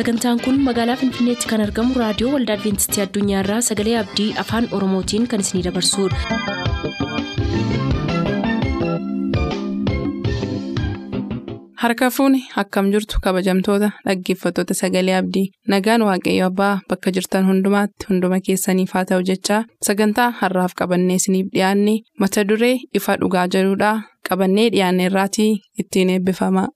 sagantaan kun magaalaa finfinneetti kan argamu raadiyoo waldaa adventistii addunyaarraa sagalee abdii afaan oromootiin kan isinidabarsudha. harka fuuni akkam jirtu kabajamtoota dhaggeeffattoota sagalee abdii nagaan waaqayyo abbaa bakka jirtan hundumaatti hunduma keessaniif haa ta'u jechaa sagantaa harraaf qabannee isiniif dhiyaanne mata duree ifa dhugaa jedhudhaa qabannee dhiyaanne irraatii ittiin eebbifama.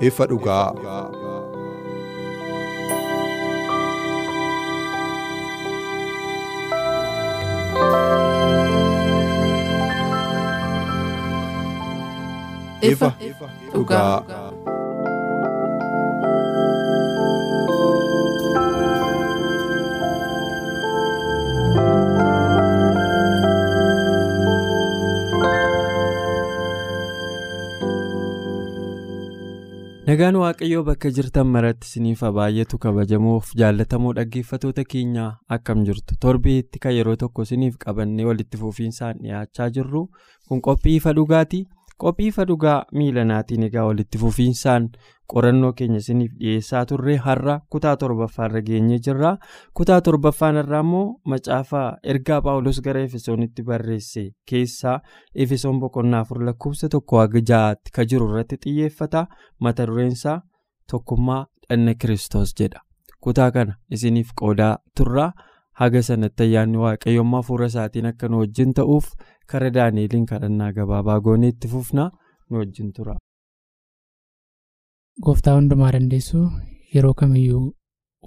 Ifa dhugaa. ifa dhugaa. Nagaan Waaqayyoo bakka jirtan maratti isiniif baay'atu kabajamoof jaallatamoo dhaggeeffatoota keenyaa akkam jirtu? Torbeetti kan yeroo tokko isiniif qabannee walitti fufiinsaan dhiyaachaa jirru kun qophii ifa dhugaati qophii ifa dhugaa miilanaatiin egaa walitti fufiinsaan qorannoo keenya isiniif dhiyeessaa turre har'a kutaa torbaffaarra geenyee jirra. Kutaa torbaffaan irraa immoo macaafa ergaa paawulos gara efesoonitti barreesse keessaa efesoon boqonnaa afur lakkoofsa tokko ja'aatti kan jiru irratti xiyyeeffata. Mata dureensaa tokkummaa dhanna kiristoos jedha. Kutaa kana isiniif qoodaa turra haga sanatti ayyaanni waaqayyummaa fuula isaatiin akka nu wajjin ta'uuf kara daani'eliin kadhannaa gabaabaa goonee itti fufna nu wajjin tura. gooftaa hundumaa dandeessu yeroo kamiyyuu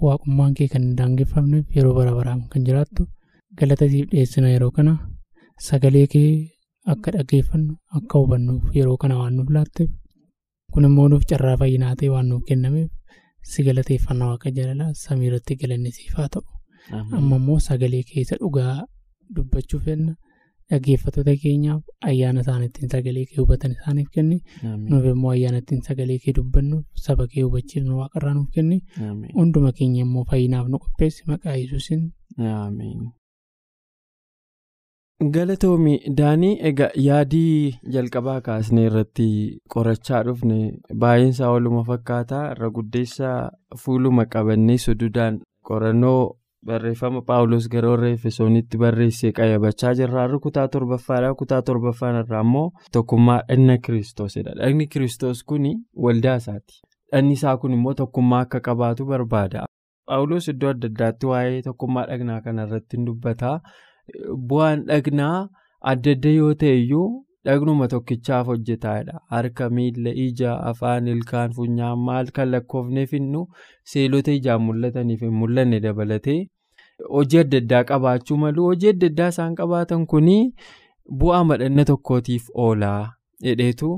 waaqummaan kee kan daangeffamneef yeroo bara baraan kan jiraattu galatasiif dhiyeessina yeroo kana sagalee kee akka dhaggeeffannu akka hubannuuf yeroo kana waan nuuf laatteef kun immoo nuuf carraa fayyinaa ta'e waan nuuf kennameef si galateeffannaa waaqa jaalalaa samii irratti galanni siif haa ta'u amma immoo sagalee keessa dhugaa dubbachuuf fenna. dhaggeeffattoota keenyaaf ayyaana isaan ittiin sagalee kee hubatan isaaniif kenni nuuf immoo ayyaana ittiin sagalee kee dubbannuuf saba kee hubachiifnu waaqarraa nuuf kenni hunduma keenya immoo fayyinaaf nu qopheessi maqaa yesuusin. galatoomi daanii egaa yaadii jalqabaa kaasnee irratti qorachaa dhufne baay'eensaa waluma fakkaataa irra guddeessaa fuuluma qabannee sududaan qorannoo. Barreeffama paawulos gara warra efesoonitti barreessee qayyabachaa jirra kutaa torbaffaadha kutaa torbaffaan irraa immoo tokkummaa dhanna kiristoosidha dhanni kiristoos kun waldaa isaati. Dhanni isaa kun immoo tokkummaa akka qabaatu barbaada. Paawulos iddoo adda addaatti waa'ee tokkummaa dhagnaa kana irratti dubbata bu'aan dhagnaa adda adda yoo ta'e iyyuu dhagnuma tokkichaaf hojjetaadha. Harka miila ija afaan ilkaan funyaan maal kan lakkoofneef innu seelota ijaan mul'ataniif hin mul'anne dabalatee? Hojii adda addaa qabaachuu malu? Hojii adda addaa isaan qabaatan kun bu'aa madhanna tokkootiif oolaa jedheetu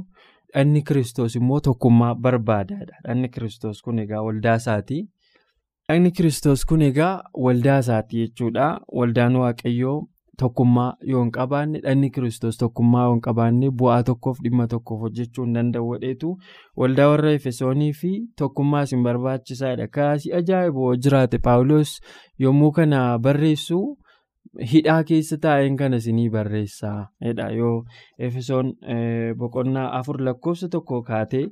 dhanni kiristoos immoo tokkummaa barbaadaadha. Dhanni kiristoos kun egaa waldaa isaati. Dhanni kiristoos kun egaa waldaa isaati jechuudha. Waldaan waaqayyoo. Tokkummaa yoo hin qabaanne dhanni kiristoos tokkummaa yoo hin qabaanne bu'aa tokkoof dhimma tokkoof hojjechuu hin danda'u waldaa warra efesoonii fi tokkummaa isin barbaachisaadha kaasii ajaa'ibu jiraate paawulos yommuu kana barreessu hidhaa keessa taa'een kana isinii barreessaa yoo efesoon boqonnaa afur lakkoofsa tokko kaatee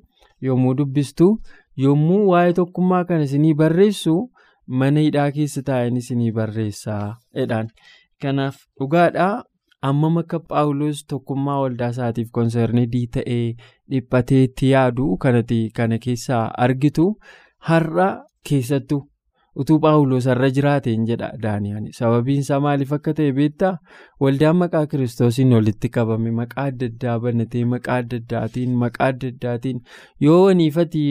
yommuu dubbistu yommuu waa'ee tokkummaa kana isinii barreessu mana hidhaa keessa taa'een isinii barreessaa jedhaan. Kanaaf dhugaadhaa ammam akka paawulos tokkummaa waldaa isaatiif konserneedii ta'ee dhiphatee itti yaadu kanati kana keessaa argitu har'a keessattuu utuu paawulos har'a jiraateen jedha daaniyaan sababiin isaa maaliif akka ta'e beektaa waldaan maqaa kiristoosiin walitti qabame maqaa adda addaa banatee maqaa adda addaatiin maqaa adda addaatiin yoo waniifati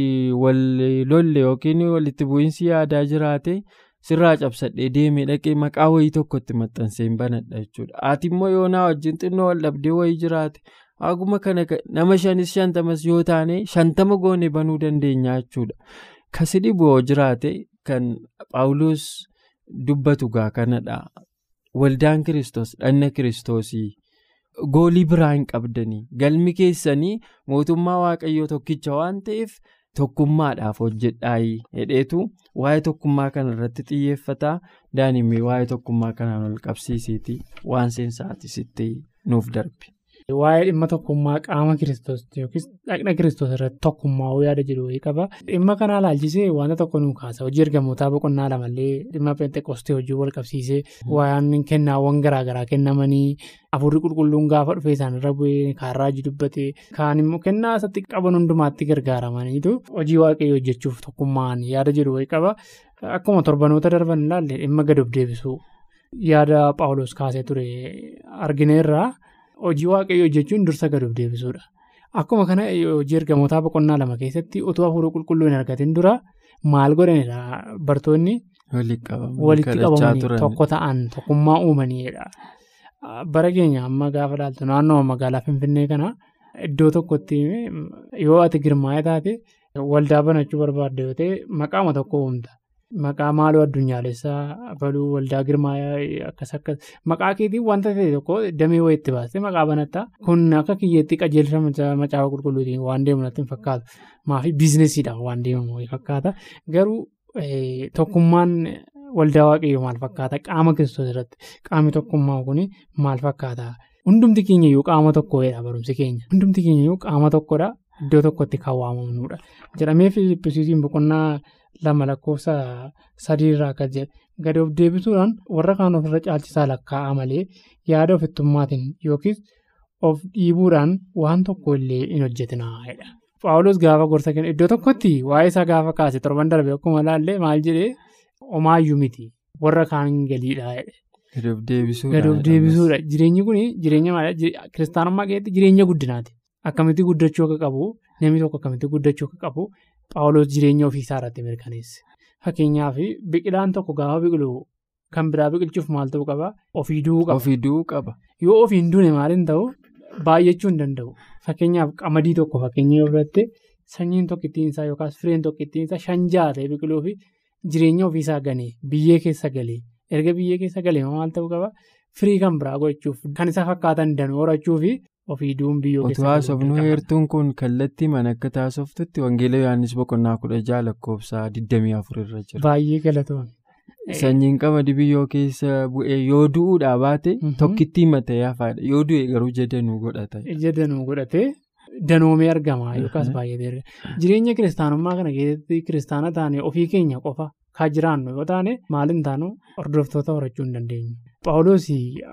wal lolle yookiin walitti bu'iinsi yaadaa jiraate. Sirraa cabsadhee deemee dhaqee maqaa wayii tokkotti maxxansee hin banadha jechuudha ati immoo yoo naa wajjin xinnoo wal dhabdee wayii jiraate Haguma kana nama shanis shantamas yoo taane shantama goone banuu dandeenya jechuudha. Kasi dhibu yoo jiraate kan Paawuloos dubbatu gaa kanadha. Waldaan Kiristoos dhanna Kiristoosii goolii biraa hin qabdanii galmi keessanii mootummaa waaqayyoo tokkicha waan ta'eef tokkummaadhaaf hojjedhaayi hedheetu waa'ee tokkummaa kana irratti xiyyeeffata daa'imni waa'ee tokkummaa kanaan ol qabsiisiiti waan seensaatii nuuf darbe. Waa'ee dhimma tokkummaa qaama kiristoos yookiis dhaqna kiristoos irratti tokkummaa yaada jedhu wayii qaba. Dhimma kanaa ilaalchisee wanta tokko nu kaasa. Hojii ergamootaa boqonnaa lamallee dhimma peenxeqoostee hojii wal qabsiisee waan kennaawwan garaagaraa kennamanii afurri qulqulluun gaafa dhufee isaanirra bu'ee kaarraajii dubbate kaan immoo kennaa isatti qaban hundumaatti gargaaramaniitu hojii waaqayyoo hojjechuuf tokkummaan yaada jedhu wayii qaba. Akkuma torbanoota darban ilaalle dhimma gad of deebisuu yaada Paawuloos kaasee ture argineerraa. Hojii waaqayyoo hojjechuun dursa gad of deebisuudha. Akkuma kana hojii ergamootaa boqonnaa lama keessatti utuu hafuura qulqulluu hin argatin dura maal godhanidha bartoonni walitti qabamanii tokko ta'an tokkummaa uumaniidha. Bara keenya amma gaafa ilaaltu naannoo magaalaa Finfinnee kana iddoo tokkotti yoo ati girmaa'ee taate waldaa banachuu barbaadde yoo ta'e maqaama tokko uumta. Maqaa maaloo addunyaalessaa baluu waldaa girmaa'ee akkas akkas. Maqaa keetiin wanta ta'e tokko damee wayiitti baastee maqaa banattaa kun akka kiyyeetti qajeelcha macaafa qulqulluutiin waan deemu natti hin fakkaatu. Maafi biizinesiidhaan waan deemamu fakkaata. Garuu tokkummaan waldaa waaqayyoo maal fakkaata? Qaama kiristoos irratti. Qaamni tokkummaa kun maal fakkaata? Hundumti keenya iyyuu qaama tokkodha barumsi keenya. Hundumti keenya iyyuu qaama tokkodha iddoo tokkotti kan waamamnudha jedhamee filippisiisiin boqonnaa. lama lakkoofsa sadiirraa akka jedhe gadi of deebisuudhaan warra kaan ofirra caalchisaa lakkaa'a malee yaada ofittummaatiin yookiis of dhiibuudhaan waan tokko illee hin hojjetinaa. Paawulos gaafa gorsa kennu iddoo tokkotti waa'ee isaa gaafa kaase torban darbe akkuma ilaalle maal jedhee homaayyuu miti warra kaan galiidha. Gadi of deebisuudha. Jireenyi kun jireenya maalidhaa? Kiristaanummaa keessatti jireenya guddinaati. Akkamitti guddachuu akka qabu namni tokko akkamitti guddachuu akka qabu Paawulos jireenya ofiisaa irratti mirkaneesse. Fakkeenyaaf biqilaan tokko gaafa biqilu kan biraa biqilchuuf maal ta'uu qaba? Ofii du'uu qaba. Yoo ofiin duune maaliin ta'u baay'achuu hin danda'u. Fakkeenyaaf qamadii tokko fakkeenya yoo fudhatte sanyiin tokkittiinsaa yookaas fireen tokkittiinsaa shan ja'a ta'e biqiluu fi jireenya ofiisaa ganee biyyee keessa galee erga biyyee keessa galee maal ta'uu qaba? Firii kan biraa gochuuf kan isa fakkaatan danuu horachuu fi ofii duun biyyoo keessa Otoo haasofnu heertuun kun kallattii mana akka taasoftutti wangeela Yohaannis boqonnaa kudha jaha lakkoofsa 24 irra jira. Baay'ee galatoomne. Sanyiin qamadii biyyoo keessa bu'ee yoo du'uudhaa baate tokkittii matee hafaadha. Yoo du'e garuu ija danuu godhata. Ija danuu godhatee danoomee argama yookaas baay'ee argama. Jireenya kiristaanummaa kana keessatti kiristaana taane ofii keenya qofa kan jiraannu yoo taane maaliin taanu hordoftoota horachuu hin dandeenyu. Paawuloos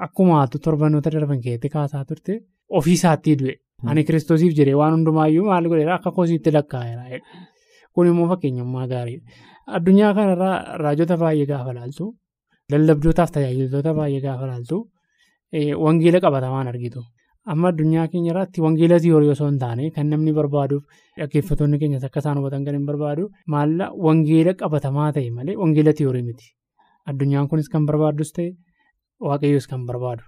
akkuma torbanoota darban keessatti kaasaa turte ofii isaatti du'e. Ani kiristoosiif jedhee waan hundumaayyuu maal godheera akka kosiitti lakkaa'eera. Kun immoo fakkeenyummaa gaariidha. Addunyaa kanarraa raajota baay'ee gaafa laaltu lallabdootaaf tajaajiltoota baay'ee gaafa laaltu wangeela qabatamaan argitu. Amma addunyaa keenya irratti wangeela tiyoorii osoo hin taane kan namni barbaaduuf dhaggeeffattoonni keenyas akka isaan hubatan kan hin barbaadu maalla wangeela qabatamaa ta'e malee wangeela tiyoorii miti. Addunyaan kunis kan barbaadus ta'e waaqayyoos kan barbaadu.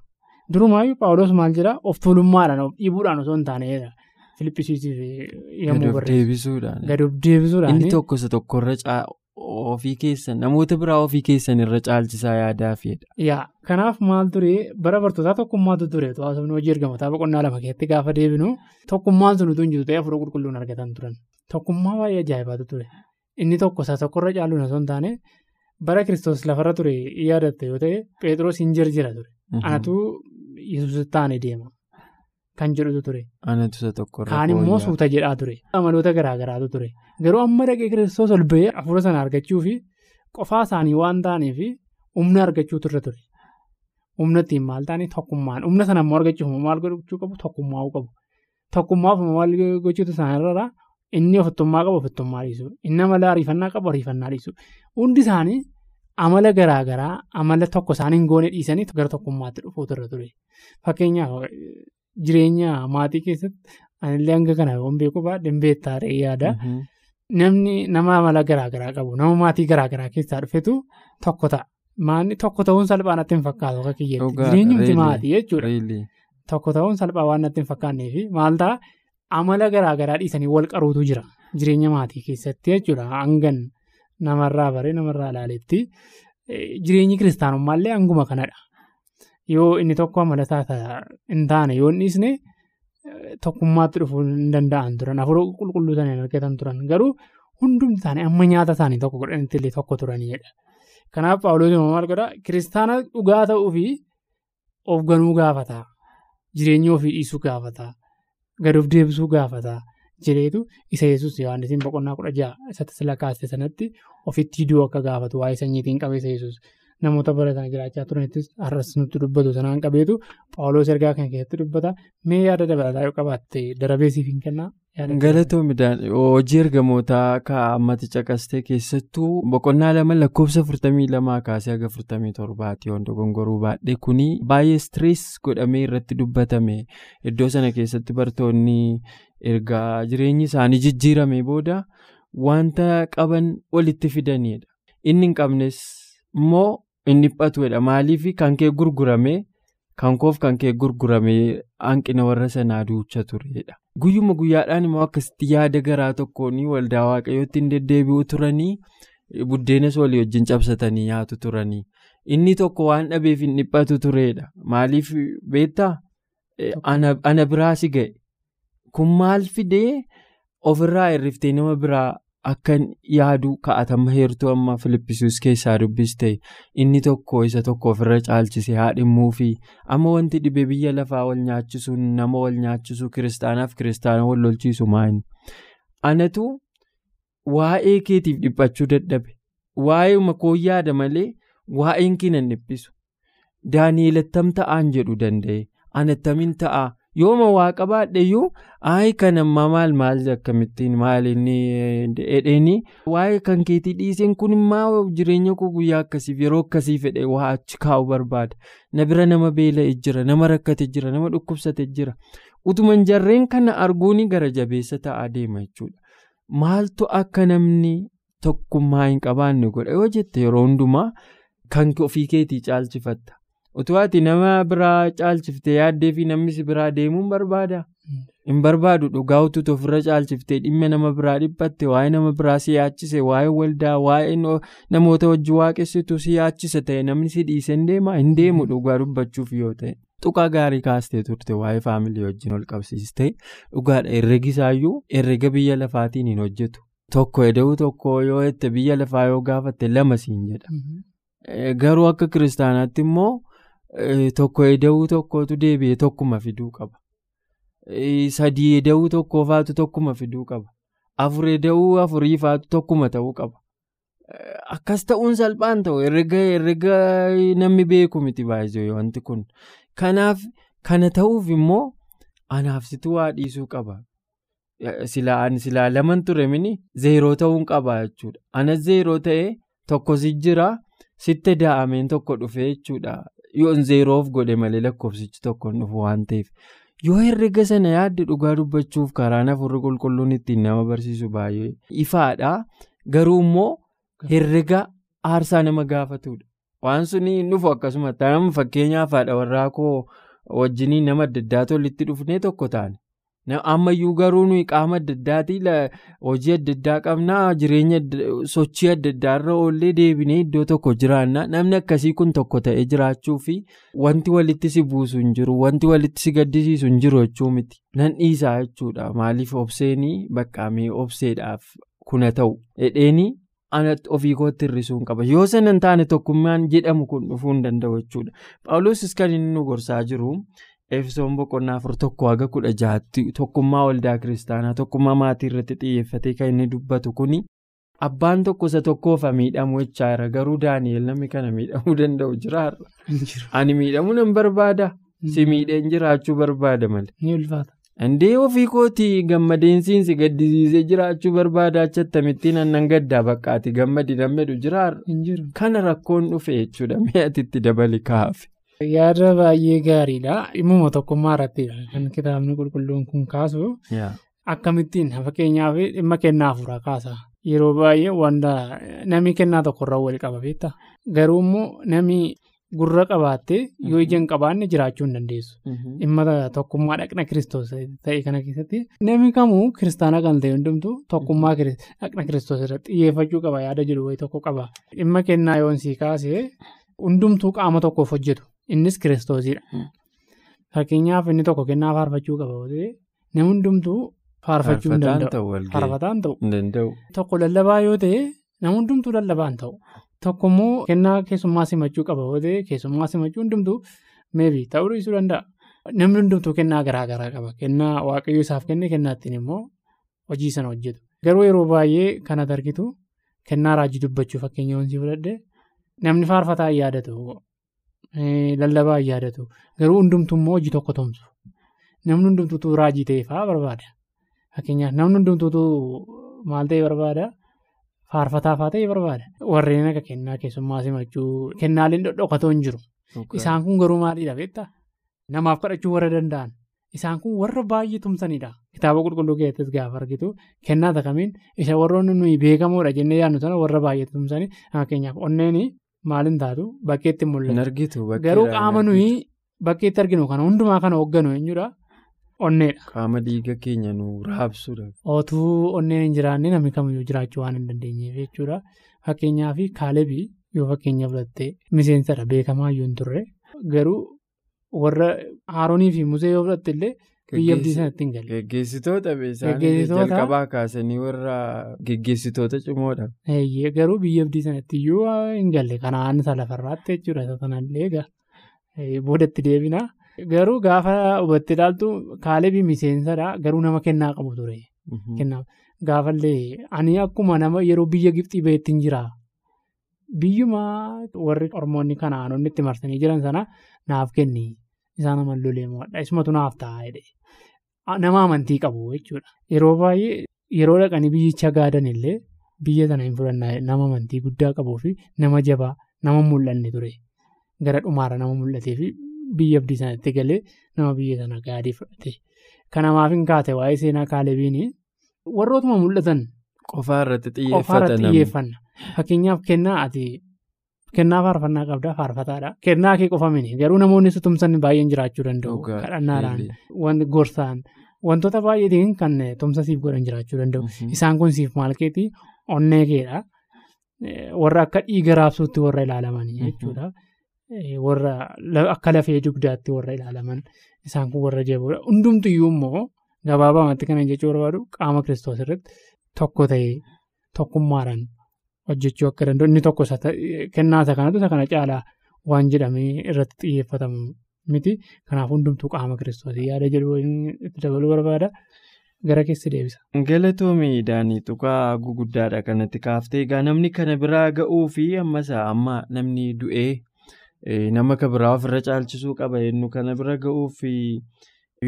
Durumaayyuu Paawuloos maal jedhaa of tuulummaadhaan of dhiibuudhaan osoo hin taaneedha. Filippisiisiif yommuu barreessu. Gadi of deebisuudhaan. Inni tokko isa tokkorra ofii keessan namoota biraa ofii keessan irra caalchisaa yaadaa fedha. Yaa kanaaf maal turee bara bartootaa tokkummaatu ture haasofni hojii ergamoota boqonnaa lama keessatti gaafa deebinu tokkummaan sun utuu hin jiru ta'ee hafuura qulqulluun argatan turan. Tokkummaa baay'ee ajaa'ibaatu ture. Inni tokko isa tokkorra caaluun osoo hin taane bara kiristoos lafarra ture yaadatte yoo ta'e Pheexroos hin jirjira ture. Anatu yesuus taane deema. Kan jedhutu ture. Kaan immoo suuta jedhaa ture. Amaloota garaagaraatu ture. Garuu amma dhaqee kiristoos ol ba'ee hafuura sana argachuu fi qofaa isaanii waan taaneef humna argachuutu irra ture. Humna ittiin maal taane tokkummaan. Humna sana immoo argachuuf maal gochuu qabu tokkummaa'uu qabu. Tokkummaaf maal gochuutu isaanirra inni ofittummaa qabu ofittummaa dhiisu. Inni amala ariifannaa qabu ariifannaa dhiisu. Hundi isaanii amala garaagaraa amala tokko isaanii hin goone dhiisanii gara tokkummaatti dhufuutu irra ture. Fakkeenyaaf jireenya maatii keessatti anillee hanga kana yoon beeku baadhee beektaa ta'ee yaada. Namni nama amala garaagaraa qabu nama maatii garaagaraa keessaa dhufetu tokko ta'a. Maanni tokko ta'uun salphaa natti hin fakkaatu akka kiyyeetti. Jireenyumti maatii jechuudha. Tokko ta'uun salphaa waan natti hin fakkaannee fi maal ta'a amala garaagaraa dhiisanii wal qaruutu jira. Jireenya maatii keessatti jechuudha. Hangan namarraa baree namarraa ilaaletti jireenyi kiristaanummaallee hanguma kanadha. Yoo inni tokko amala isaa hin taane yoo hin dhiisne tokkummaatti dhufuu hin danda'an turan hafuura qulqulluu sana argatan turan garuu hundumti isaanii amma nyaata isaanii tokko godhanitti illee tokko turanidha. Kanaaf Paawuloos maal godhaa kiristaana dhugaa ta'uu fi of ganuu gaafata. Jireenya ofii dhiisuu gaafata. Gad of deebisuu gaafata. Jireetu isa yesus Yohaannisiin boqonnaa kudha ja'a isatti sila kaaste sanatti ofitti hiduu akka gaafatu waa'ee sanyiitiin qabeessa yesus namoota baratan jiraachaa turanittis har'as nutti dubbatu sanaan qabeetu Paawuloos ergaa kana keessatti dubbata. Mee yaada dabalataa yoo qabaatte darabeesiif hin kennaa. Galatoo midhaan hojii ergamootaa kaa'amatti caqastee keessattuu boqonnaa lama lakkoofsa furtamii lamaa kaasee haga furtamii torbaatti waan dogongoruu baadhee kuni baay'ee stirees godhamee irratti dubbatame iddoo sana keessatti bartoonni ergaa jireenyi isaanii jijjiirame booda wanta qaban walitti fidanidha. Inni hin qabnes immoo inni dhiphatudha maaliif kan kee gurgurame kan koof kan kee gurgurame hanqina warra sanaa duucha turedha. Guyyuma guyyaadhaan immoo akkasitti yaada garaa tokkoon waldaa waaqayyootti hin deddeebi'u turanii buddeenas walii wajjin cabsatanii nyaatu turanii inni tokko waan dhabeef hin dhiphatu turedha. Maaliif beektaa ana biraa si ga'e kun maal fidee ofirraa hirriftee nama biraa akka yaadu kaa'atama heertuu amma filippisuus keessaa dubbiste inni tokko isa tokko ofirra caalchise haadhimmuu fi amma wanti dhibee biyya lafaa wal nyaachisuun nama wal nyaachisuu kiristaanaaf kiristaana wal lolchiisu maayini. Anatu waa'ee keetiif dhiphachuu dadhabe waa'ee koo yaada malee waa'een kee nan dhiphisu daani'eel attam ta'aan jedhu danda'e anattamiin ta'a. Yooma waa qabaadheyyuu ayi kan ammaa maal maal akkamittiin? Maal inni dheedheeni waa'ee kan keetii dhiiseen kun immaa jireenya koo guyyaa akkasiif yeroo akkasii fedhe waa achi kaa'u barbaada. Na bira nama beela'e jira nama rakkate jira nama dhukkubsate jira. Utuman jarreen kana arguuni gara jabeessa ta'aa deema jechuudha. Maaltu akka namni tokkummaa hin qabaanne godha? Yoo jette yeroo hundumaa kan ofii keetii caalchifatta. Utuu ati nama biraa caalchiftee yaaddee fi namni si biraa deemuun barbaada. Hin barbaadu dhugaa utuu ofirra caalchiftee dhimma nama biraa dhiphatte waa'ee nama biraa si yaachise waa'ee waldaa waa'ee namoota wajji waaqessitu si yaachisa ta'e namni si dhiise hin deema hin deemu dhugaa dubbachuuf yoo ta'e. Tuqaa gaarii kaastee turte waa'ee faamilii wajjin ol qabsiiste dhugaadha. Herregisaayyuu herrega biyya lafaatiin hin hojjetu. Tokko eda'uu tokko yoo jette biyya lafaa yoo gaafatte lama siin jedha. Garuu akka kiristaanaatti immoo. Tokko eda'uu tokkotu deebi'ee tokkuma fiduu qaba. Sadii eda'uu tokkoo faatu tokkuma fiduu qaba. Afur eda'uu afurii faatu tokkuma ta'uu qaba. Akkas ta'uun salphaan ta'u herrega namni beeku miti baay'ee wanti kun. Kanaaf kana ta'uuf immoo anaafsituu waa dhiisuu qaba. Silaa laman ture mini zeeroo ta'uun qaba jechuudha. Anas zeeroo ta'ee tokkosi jira sitte daa'ameen tokko dhufee jechuudha. Yoon zeeroof godhe malee lakkoofsichi tokko dhufu waan ta'eef. Yoo herrega sana yaadde dhugaa dubbachuuf karaa hafuurri qulqulluun ittiin nama barsiisu baay'ee ifaadha garuu immoo herrega aarsaa nama gaafatudha waan suni dhufu akkasuma ta'an fakkeenyaaf haadha warraa koo wajjiniin nama adda addaatu walitti dhufnee tokko taane ammayyuu garuu nuyi qaama adda addaatii hojii adda addaa qabnaa jireenya sochii adda addaarra oollee deebinee iddoo tokko jiraanna. Namni akkasii kun tokko ta'ee jiraachuu fi wanti walitti si buusu hin jiru wanti walitti si gaddisiisu hin jiru jechuu miti. Nan dhiisaa jechuudha. Maaliif obseenii baqqaamee obseedhaaf kuna ta'u? Dhedheenii ofii kootti hir'isuun qaba. Yoo sana hin taane tokkummaan jedhamu kun dhufuu hin danda'u jechuudha. Paawulosis kan inni nu gorsaa jiru. Efesoon boqonnaa afur tokko haga kudha jaatti tokkummaa waldaa kiristaanaa tokkummaa maatii irratti xiyyeeffatee kan inni dubbatu kuni abbaan tokko isa tokkoof miidhamu jechaadha garuu daani'el namni kana miidhamuu danda'u jiraarra. Ani miidhamuu nan barbaada si miidheen jiraachuu barbaada malee. Indee ofii kootii gammadeensiinsi gaddisiisee jiraachuu barbaada achattamittiin annan gaddaa baqqaati gammadi nammedu jiraarra. Kana rakkoon dhufe jechuudha mi'aatitti dabali kaafe. Yaada baay'ee gaariidha. Dhimma tokkummaa irratti kan kitaabni qulqulluun kun kaasu akkamittiin fakkeenyaaf dhimma kennaa afuuraa kaasa. Yeroo baay'ee wanta namni kennaa tokkorraa wal qaba beektaa. Garuu immoo namni gurra qabaattee yoo ija hin qabaanne jiraachuu hin dandeessu. Dhimma tokkummaa dhaqna kiristoos ta'e kana keessatti namni kamuu kiristaana kan ta'e hundumtuu tokkummaa dhaqna kiristoos irratti xiyyeeffachuu qaba yaada jiru wayii tokko qaba. Dhimma kennaa yoon sii kaasee hundumtuu qaama tokkoof hojjetu. Innis kiristoosidha. Fakkeenyaaf inni tokko kennaa faarfachuu qaba ta'e namni hundumtuu faarfachuu hin danda'u. Faarfataan ta'u. Tokko lallabaa yoo ta'e namni hundumtuu lallabaan ta'u. Tokko immoo kennaa keessummaa simachuu qaba yoo ta'e keessummaa simachuu hundumtuu meebii ta'uu dhiisuu danda'a. Namni hundumtuu kennaa garaa garaa qaba. Kennaa waaqayyo isaaf kenne kennaa ittiin immoo hojii sana hojjetu. Garuu yeroo baay'ee kan argitu kennaa raajii dubbachuu fakkeenya wanti fudhadhe namni faarfataa yaadatu. Lallabaa hin yaadatu. Garuu hundumtuu immoo hojii tokko tumsu. Namni hundumtuu raajii ta'e fa'aa barbaada. Fakkeenyaaf namni hundumtuu maal ta'e barbaada? Faarfataa fa'aa ta'e barbaada. Warreen akka kennaa keessummaa simachuu kennaaleen dhodhokatoo hin jiru. Isaan kun garuu maalidha beektaa? Namaaf kadhachuu warra danda'an. Isaan kun warra baay'ee tumsanidha. Kitaaba qulqulluu keessattis gaafa argitu kennaa takamiin isa warroonni nuyi beekamoodha jennee yaadnu sana warra baay'ee tumsanii fakkeenyaaf onneen maaliin taatu bakkeetti mul'atu. Garuu qaama nuyi bakkeetti arginu kana hundumaa kana hoogganu eenyudha? Onneedha. Qaama dhiiga keenya nu raabsudha. Otuu onneen hin jiraanne namni kamiyyuu jiraachuu waan hin dandeenyeef jechuudha. Fakkeenyaaf kaalebii yoo fakkeenya fudhattee miseensadha beekamaa iyyuu hin turre garuu warra Haaroonii fi musee yoo fudhatte illee biyya abdii sanatti hin galle. Geggeessitoota jalqabaa kaasanii warra geggeessitoota cimoodha. Garuu biyya abdii sanatti iyyuu hin galle kanaan isa lafarraatti jechuudha isa sanallee egaa boodatti deebina. Garuu gaafa hubattee ilaaltu kaalebii miseensadha garuu nama kennaa qabu ture. Gaafallee ani akkuma nama yeroo biyya Gibxii baheetti hin jira. Biyyuma warri Oromoonni Kanaanonni itti marsanii jiran sana naaf kenni. Isaan amallolee mo'adha. Isumatu naaf ta'a jedhee. Nama amantii qabu jechuudha. Yeroo baay'ee yeroo dhaqanii biyyicha gaadan illee biyya sana hin fudhannaa nama amantii guddaa qabuu fi nama jabaa nama mul'anne ture. Gara dhumaarra nama mul'atee fi biyya abdii sanatti galee nama biyya sana gaadii fudhate. Kanamaaf hin kaate waa'ee seenaa kaalebiin warrootuma mul'atan. Qofaa irratti xiyyeeffanna. Fakkeenyaaf kennaa ati kennaa faarfannaa qabdaa faarfataadha. Kennaa kee qofa mini garuu namoonni tumsan baay'een jiraachuu danda'u. Kadhannaadhaan wanti gorsaan wantoota baay'eetiin kan tumsa siif godhan jiraachuu danda'u. Isaan kun siif maal keetii onnee keedha. Warra akka dhiiga raabsuutti warra ilaalamanii jechuudha. Warra akka lafee dugdaatti warra ilaalaman isaan kun warra jaboodha. Hundumtiyyuu immoo gabaabamatti kana jechuu barbaadu qaama kiristoos irratti tokko ta'ee tokkummaadhaan hojjechuu akka danda'u inni tokko kennaa isa kanatu isa kana caalaa waan jedhamee irratti xiyyeeffatamu miti. Kanaaf hundumtuu qaama kiristoosii yaada jedhu itti dabaluu barbaada. Gara keessa deebisa. Galatoomii daanii tuqaa guguddaadha kanatti kaaftee egaa namni kana biraa ga'uu fi ammas amma namni du'ee nama kan biraa ofirra caalchisuu qaba jennu kana bira ga'uu fi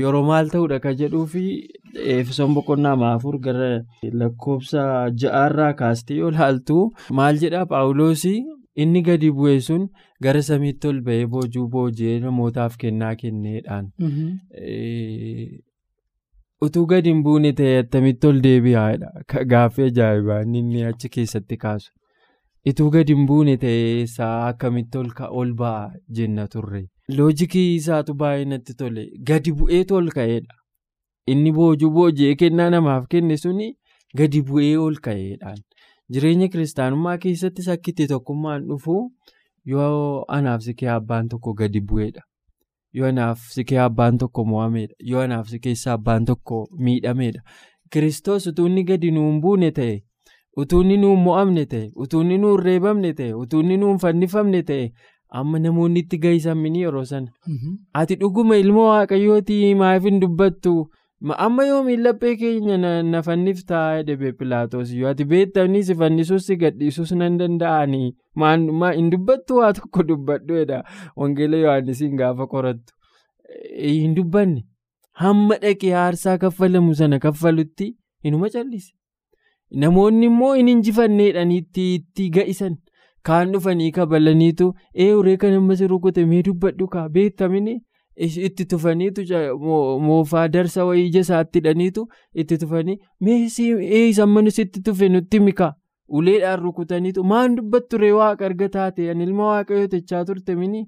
yeroo maal ta'uudha kan jedhuu fi eefisoon boqonnaa maafur gara lakkoofsa ja'aarraa kaastee yoo laaltu maal jedhaa paawuloosii inni gadi bu'e sun gara samiitti ol ba'ee boojuu boojee namootaaf kennaa kenneedhaan. utuu gadi hin buune ta'e attamitti ol deebi'aadha gaaffii ajaa'ibaa inni achi keessatti kaasu. Ituu gadi hin buune ta'ee isaa akkamitti ol ba'a jenna turre. Loojikii isaatu baay'ee natti tole. Gadi bu'eetu ol ka'eedha. Inni boojuu boojee kennaa namaaf kenne suni gadi bu'ee ol ka'eedhaan. Jireenya kiristaanummaa keessattis akka itti tokkummaan dhufu yoo anaaf sikee abbaan tokko gadi bu'eedha. Yoo anaaf sikee abbaan tokko mo'ameedha. Yoo anaaf sikeessa abbaan tokko miidhameedha. Kiristoos utuu inni gadi nuun buune ta'e. Utuu inni nuun mo'amne ta'e, utuu inni nuun reebamne ta'e, utuu inni nuun fannifamne ta'e, amma namoonni itti gahisamini yeroo sana. Ati dhuguma ilma waaqayyooti maaf hin dubbattu? Amma yoomiin laphee keenya na fanniftaa jedhe Pilaatoos yoo ati beektamni si fannisuus gadhiisuus nan danda'anii hin dubbattu waa tokko dubbadhu jedha Wangeela Yohaannisiin gaafa qorattu. Hin dubbanne hamma dhaqee aarsaa kaffalamu sana kaffalutti inuma callise. Namoonni immoo hin injifanneedhaan itti ga'isan kaan dhufanii kabalaniitu eeyyuree kan amma si rukute mee dubbadhu kaa beektamini itti tufaniitu moofaa darsa wayii ija isaatti hidhaniitu itti tufanii mee eeyisa amma sitti tufe nutti mika uleedhaan rukutaniitu maan dubbatture waaqa arga taate ani ilma waaqayyoo jechaa turte mini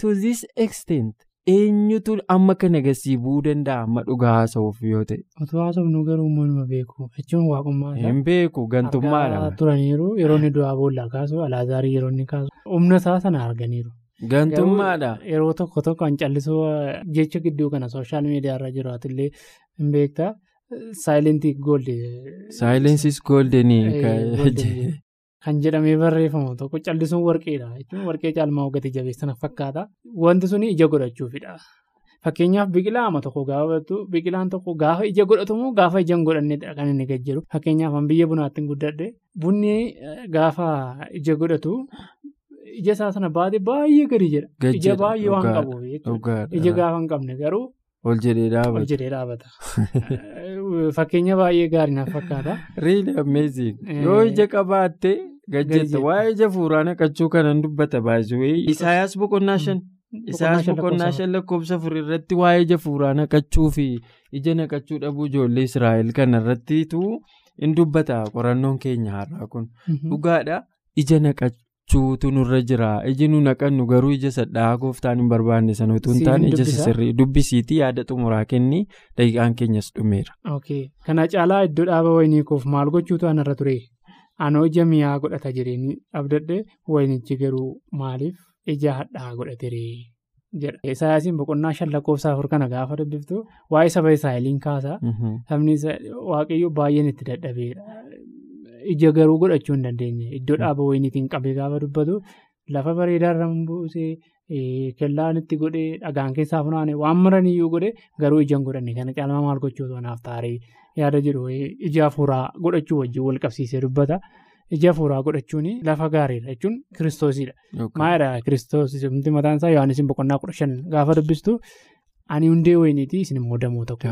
to this extent. Eenyutu amma kana gasii bu'uu danda'a amma dhugaa haasa'uuf yoo ta'e. Otoo haasofnu garuu uummanuma beeku jechuun waaqummaa Hin beeku gantummaadha. turaniiru yeroo inni du'aa boollaa kaasu alaazaarii yeroo inni kaasu humna isaa sana arganiiru. Gantummaadha. Yeroo tokko tokko an callisuu jecha gidduu kana sooshaal miidiyaa irra jiraatu illee hin beektaa saayilentii goolde. Saayilensis goldenii. Kan jedhamee barreeffamu tokko callisuun warqeedha jechuun warqee caalmaa hoggatee jabeessana fakkaata wanti suni ija godhachuufidha. Fakkeenyaaf biqilaa ama tokko gaafattu biqilaan tokko gaafa ija godhatamu gaafa ija hin godhanneedha kan inni gad jiru fakkeenyaaf biyya bunaatti guddadhe bunni gaafa ija godhatu ija isaa sana baatee baay'ee gadi jedha ija baay'ee waan qabuuf ija gaafa hin qabne garuu. Ol jedhee dhaabata. Dhaabata. Fakkeenya baay'ee gaarii naaf fakkaata. Really amazing. Yoo ija qabaatte gajjetta waa'ee ija fuuraa naqachuu kanan dubbata baay'ee. Isaayaas boqonnaa shan. Isaayaas boqonnaa shan. lakkoofsa afur irratti waa'ee ija fuuraa naqachuu fi ija naqachuu dhabuu ijoollee Israa'el kana irrattitu in dubbata. Qorannoon keenya har'aa kun. Dhugaadha ija naqachuutu nurra jira. Iji nu naqannu garuu ija sadhaa gooftaan hin barbaanne sana utuu hin taane ija sirrii dubbisiitii yaada xumuraa kenni daqiiqaan keenyas dhumeera. Kana caalaa iddoo dhaaba wayinii koof maal gochuutu anarra ture anoo ija mi'aa godhata jireenyi abdadhe wayinichi garuu maaliif? Ija hadhaa godhateree jedha. Isaayaasiin boqonnaa shan lakkoofsa afur kana gaafa dubbiftu waa'ee saba Israa'eliin kaasaa. Sabni waaqayyoo baay'een itti dadhabeedha. Ija garuu godhachuu hin dandeenye. Iddoo dhaaba wayiniitiin qabee gaafa dubbatu lafa bareedaarra buusee kellaan itti godhee dhagaan keessaa funaanee waan maraniyyuu godhee garuu ija hin godhanne. Kana caalmaa maal gochuutu naaf taaree yaada jiru ija hafuuraa godhachuu wajjin wal qabsiisee dubbata. Ija hafuuraa godhachuun lafa gaariidha jechuun kiristoosidha. Maalidhaa kiristoos mataan isaa Yohaannis boqonnaa kudha shan gaafa dubbistu ani hundee wayiniiti isin immoo damoo tokko.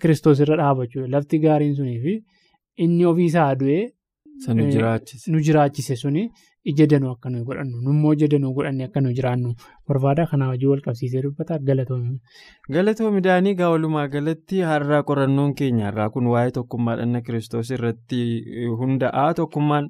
Kiristoos irra dhaabachuu lafti gaariin sunii fi inni ofiisaa du'ee. Nu jiraachise suni ija danuu akka nuyi godhannu. Nummoo ija danuu godhanne akka nuyi jiraannu. Barbaada kanaa hojii wal qabsiisee dubbata. Galatoomi. Galatoomi daanii gaa walumaa galatti har'aa qorannoon keenya. Har'aa kun waa'ee tokkummaa dhanna kiristoos irratti hunda'a tokkummaan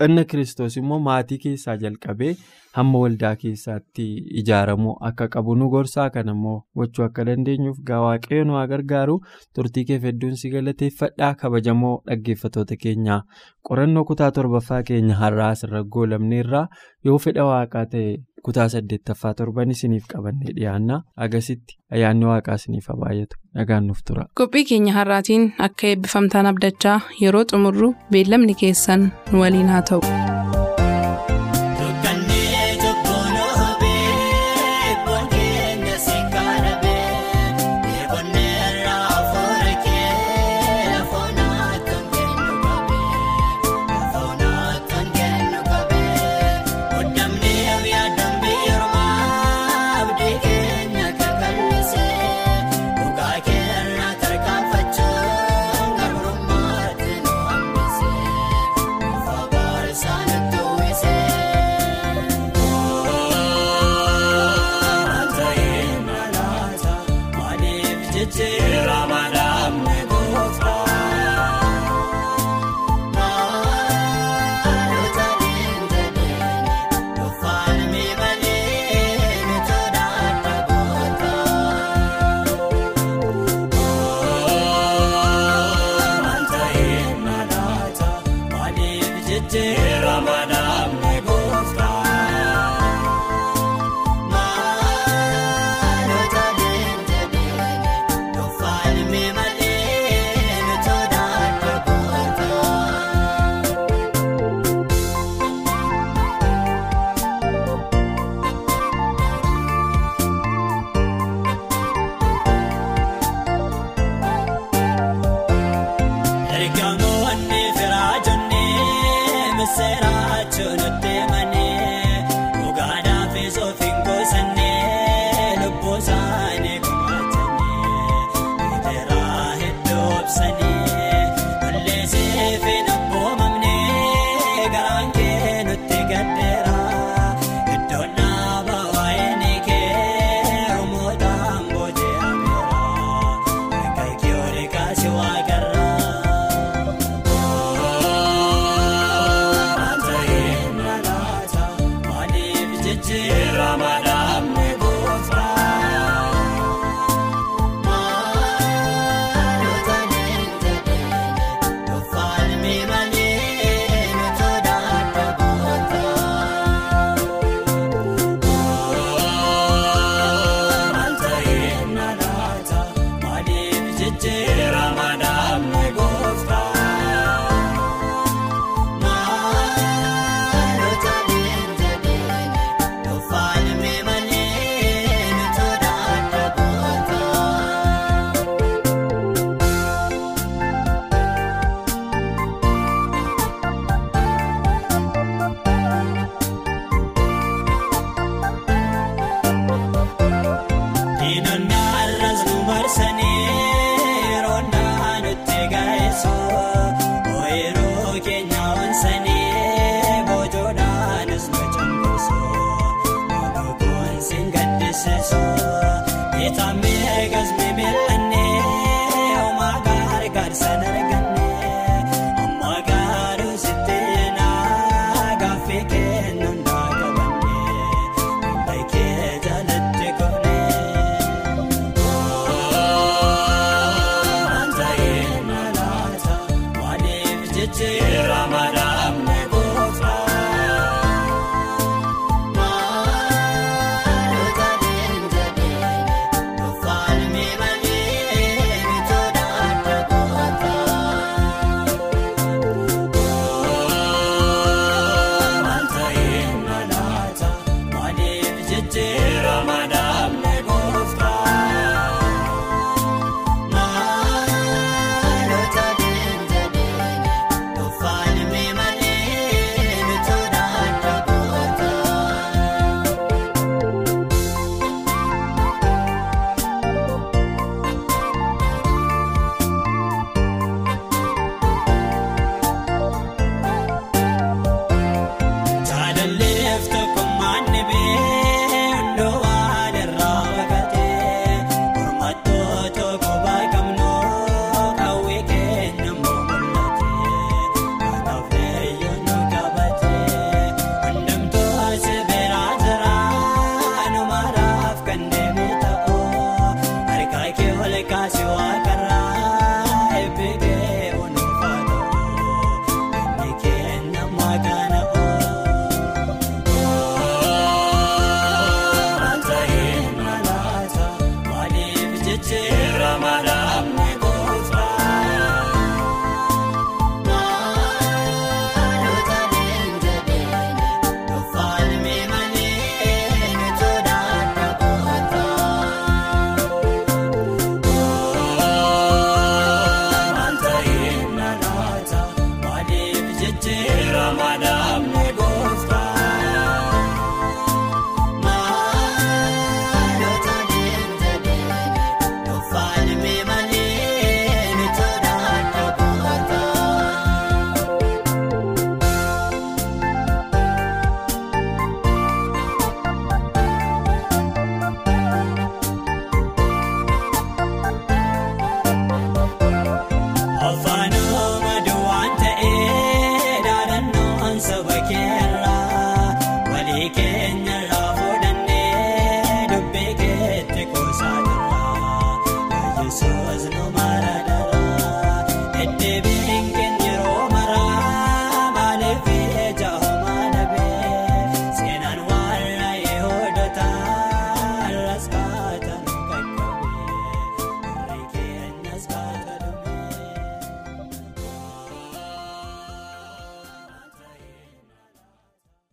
dhanna kiristoos immoo maatii keessaa jalqabee hamma waldaa keessaatti ijaaramuu akka qabu nu gorsaa. Kan immoo gochuu akka dandeenyuuf waaqayyo nu gargaaru. Turtii keef hedduun si galateeffadhaa. Kabajamoo dhaggeeffatoota keenyaa qorannoo kutaa torbaffaa keenya har'aa asirra goolabneerraa yoo fedha waaqaa ta'e kutaa saddeettaffaa torban isiniif qabannee dhiyaannaa agasitti ayyaanni waaqaa isiniif baay'atu nagaan nuuf tura. qophii keenya har'aatiin akka eebbifamtaan abdachaa yeroo xumurru beellamni keessan nu waliin haa ta'u.